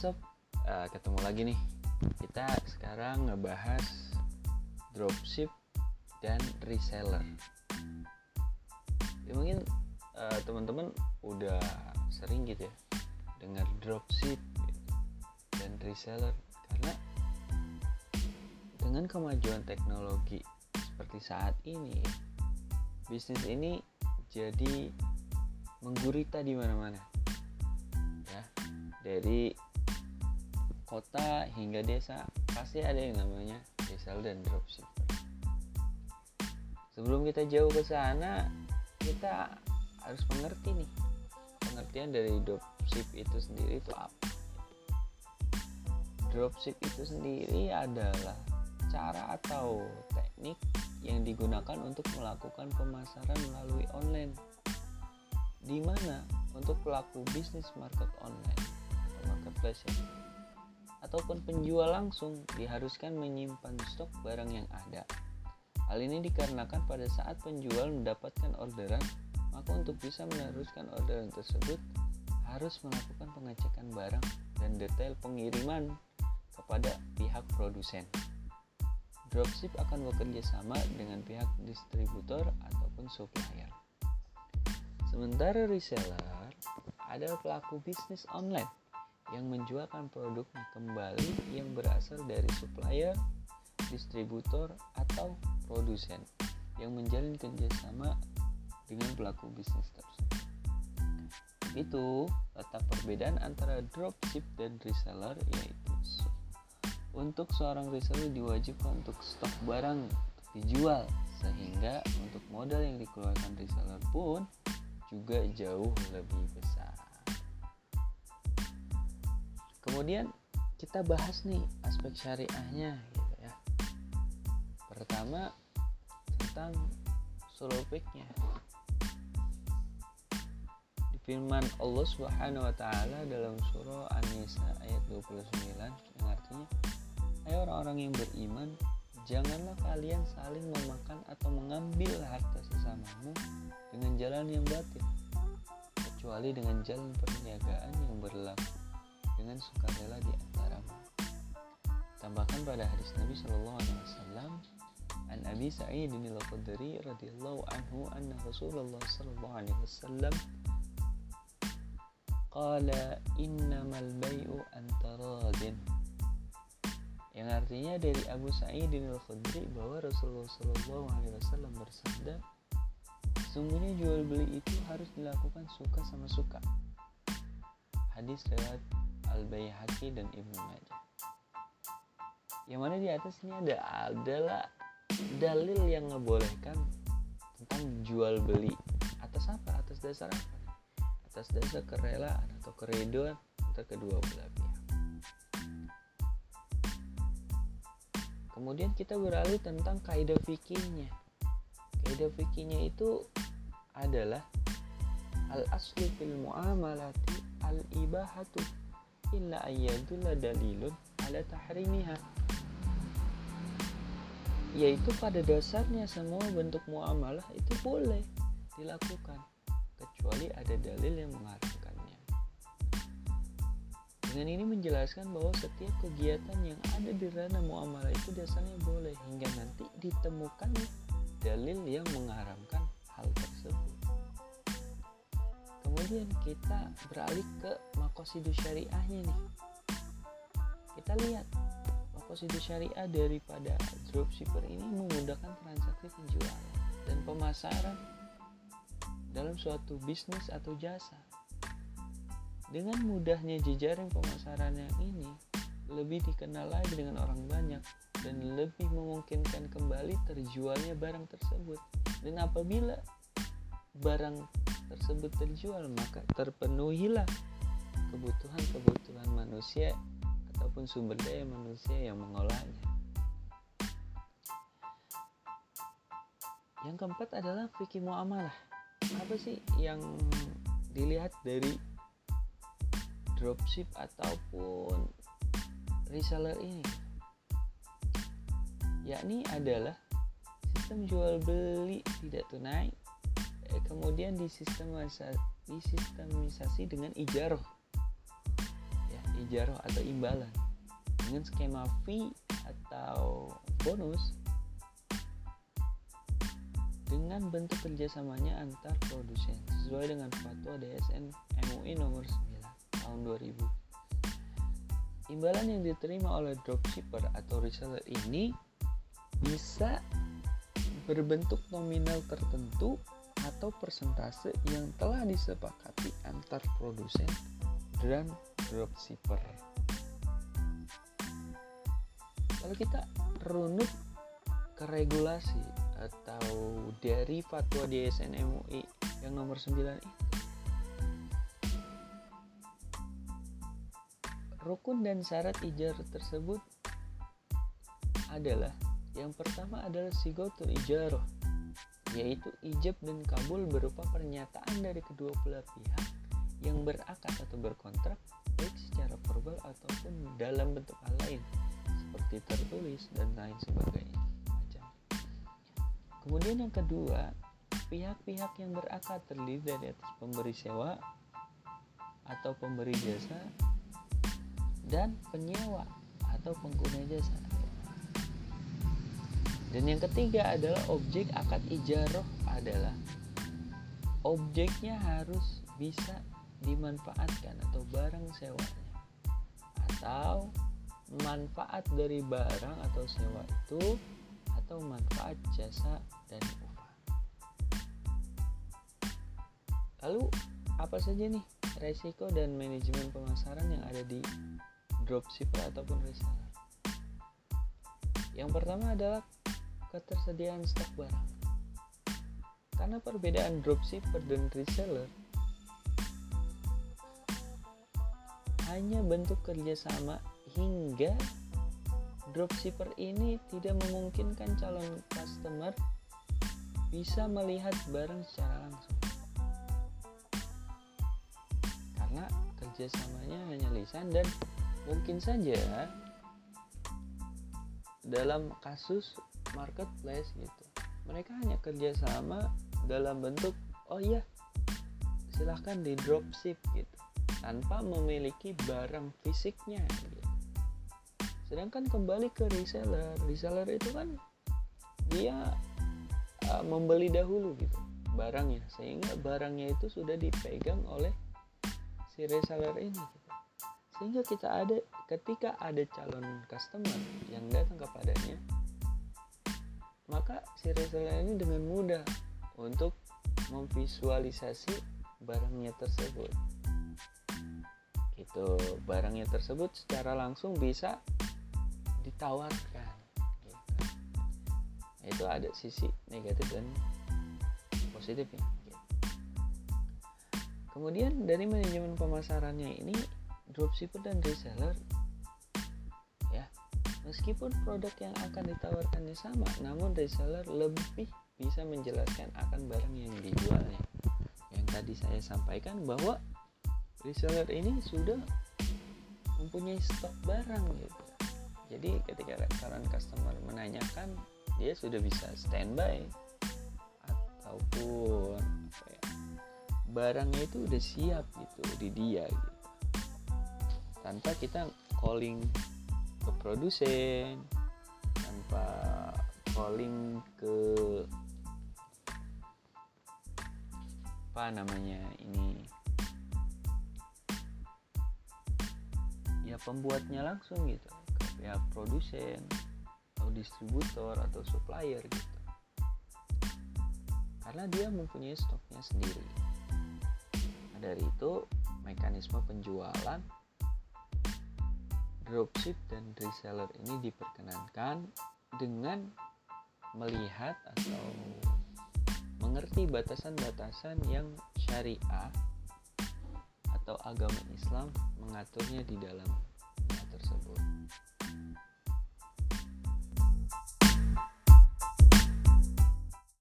sob, uh, ketemu lagi nih. Kita sekarang ngebahas dropship dan reseller. Ya mungkin uh, teman-teman udah sering gitu ya dengar dropship dan reseller karena dengan kemajuan teknologi seperti saat ini bisnis ini jadi menggurita di mana-mana ya dari kota hingga desa pasti ada yang namanya reseller dan dropshipper sebelum kita jauh ke sana kita harus mengerti nih pengertian dari dropship itu sendiri itu apa? Dropship itu sendiri adalah cara atau teknik yang digunakan untuk melakukan pemasaran melalui online. Di mana untuk pelaku bisnis market online atau marketplace ataupun penjual langsung diharuskan menyimpan stok barang yang ada. Hal ini dikarenakan pada saat penjual mendapatkan orderan, maka untuk bisa meneruskan orderan tersebut harus melakukan pengecekan barang dan detail pengiriman kepada pihak produsen. Dropship akan bekerja sama dengan pihak distributor ataupun supplier. Sementara reseller adalah pelaku bisnis online yang menjualkan produknya kembali yang berasal dari supplier, distributor, atau produsen yang menjalin kerjasama dengan pelaku bisnis tersebut. Itu letak perbedaan antara dropship dan reseller yaitu untuk seorang reseller diwajibkan untuk stok barang dijual sehingga untuk modal yang dikeluarkan reseller pun juga jauh lebih besar. Kemudian kita bahas nih aspek syariahnya gitu ya. Pertama tentang sulopiknya. Di firman Allah Subhanahu wa taala dalam surah An-Nisa ayat 29 yang artinya Hai orang-orang yang beriman, janganlah kalian saling memakan atau mengambil harta sesamamu dengan jalan yang batil, kecuali dengan jalan perniagaan yang berlaku dengan sukarela di antaramu. Tambahkan pada hadis Nabi Shallallahu Alaihi Wasallam, An Abi Sa'id bin Al-Khudri radhiyallahu anhu anna Rasulullah sallallahu alaihi wasallam qala innamal bai'u antaradin yang artinya dari Abu Sa'id al Khudri bahwa Rasulullah Shallallahu Alaihi Wasallam bersabda, sungguhnya jual beli itu harus dilakukan suka sama suka. Hadis riwayat Al Baihaqi dan Ibnu Majah. Yang mana di atas ini ada adalah dalil yang membolehkan tentang jual beli atas apa? Atas dasar apa? Atas dasar kerelaan atau keriduan antara kedua belah pihak. Kemudian kita beralih tentang kaidah fikihnya. Kaidah fikihnya itu adalah al asli fil muamalati al ibahatu illa ayyadulla dalilun ala tahrimiha yaitu pada dasarnya semua bentuk muamalah itu boleh dilakukan kecuali ada dalil yang mengharamkan dengan ini menjelaskan bahwa setiap kegiatan yang ada di ranah muamalah itu dasarnya boleh hingga nanti ditemukan dalil yang mengharamkan hal tersebut. Kemudian kita beralih ke makosidu syariahnya nih. Kita lihat makosidu syariah daripada dropshipper ini memudahkan transaksi penjualan dan pemasaran dalam suatu bisnis atau jasa dengan mudahnya jejaring pemasaran yang ini lebih dikenal lagi dengan orang banyak dan lebih memungkinkan kembali terjualnya barang tersebut. Dan apabila barang tersebut terjual, maka terpenuhilah kebutuhan-kebutuhan manusia ataupun sumber daya manusia yang mengolahnya. Yang keempat adalah fikih muamalah. Apa sih yang dilihat dari dropship ataupun reseller ini yakni adalah sistem jual beli tidak tunai eh, kemudian disistematisasi, disistematisasi dengan ijaroh ya ijaroh atau imbalan dengan skema fee atau bonus dengan bentuk kerjasamanya antar produsen sesuai dengan fatwa DSN MUI nomor 9 tahun 2000. Imbalan yang diterima oleh dropshipper atau reseller ini bisa berbentuk nominal tertentu atau persentase yang telah disepakati antar produsen dan dropshipper. Kalau kita runut ke regulasi atau dari fatwa DSN MUI yang nomor 9 itu rukun dan syarat ijar tersebut adalah yang pertama adalah sigotul ijaroh yaitu ijab dan kabul berupa pernyataan dari kedua belah pihak yang berakad atau berkontrak baik secara verbal ataupun dalam bentuk hal lain seperti tertulis dan lain sebagainya Kemudian yang kedua, pihak-pihak yang berakad terdiri dari atas pemberi sewa atau pemberi jasa dan penyewa atau pengguna jasa. Dan yang ketiga adalah objek akad ijaroh adalah objeknya harus bisa dimanfaatkan atau barang sewanya atau manfaat dari barang atau sewa itu atau manfaat jasa dan upah. Lalu apa saja nih resiko dan manajemen pemasaran yang ada di dropshipper ataupun reseller? Yang pertama adalah ketersediaan stok barang. Karena perbedaan dropshipper dan reseller hanya bentuk kerjasama hingga dropshipper ini tidak memungkinkan calon customer bisa melihat barang secara langsung karena kerjasamanya hanya lisan dan mungkin saja dalam kasus marketplace gitu mereka hanya kerjasama dalam bentuk oh iya silahkan di dropship gitu tanpa memiliki barang fisiknya gitu sedangkan kembali ke reseller reseller itu kan dia uh, membeli dahulu gitu barangnya sehingga barangnya itu sudah dipegang oleh si reseller ini gitu. sehingga kita ada ketika ada calon customer yang datang si reseller ini dengan mudah untuk memvisualisasi barangnya tersebut gitu barangnya tersebut secara langsung bisa ditawarkan gitu. Itu ada sisi negatif dan positifnya gitu. kemudian dari manajemen pemasarannya ini dropshipper dan reseller meskipun produk yang akan ditawarkannya sama namun reseller lebih bisa menjelaskan akan barang yang dijualnya. Yang tadi saya sampaikan bahwa reseller ini sudah mempunyai stok barang gitu. Jadi ketika calon customer menanyakan dia sudah bisa standby ataupun ya, barangnya itu udah siap gitu di dia gitu. Tanpa kita calling ke produsen tanpa calling ke apa namanya ini ya pembuatnya langsung gitu pihak produsen atau distributor atau supplier gitu. Karena dia mempunyai stoknya sendiri. Nah, dari itu mekanisme penjualan dropship dan reseller ini diperkenankan dengan melihat atau mengerti batasan-batasan yang syariah atau agama Islam mengaturnya di dalam tersebut.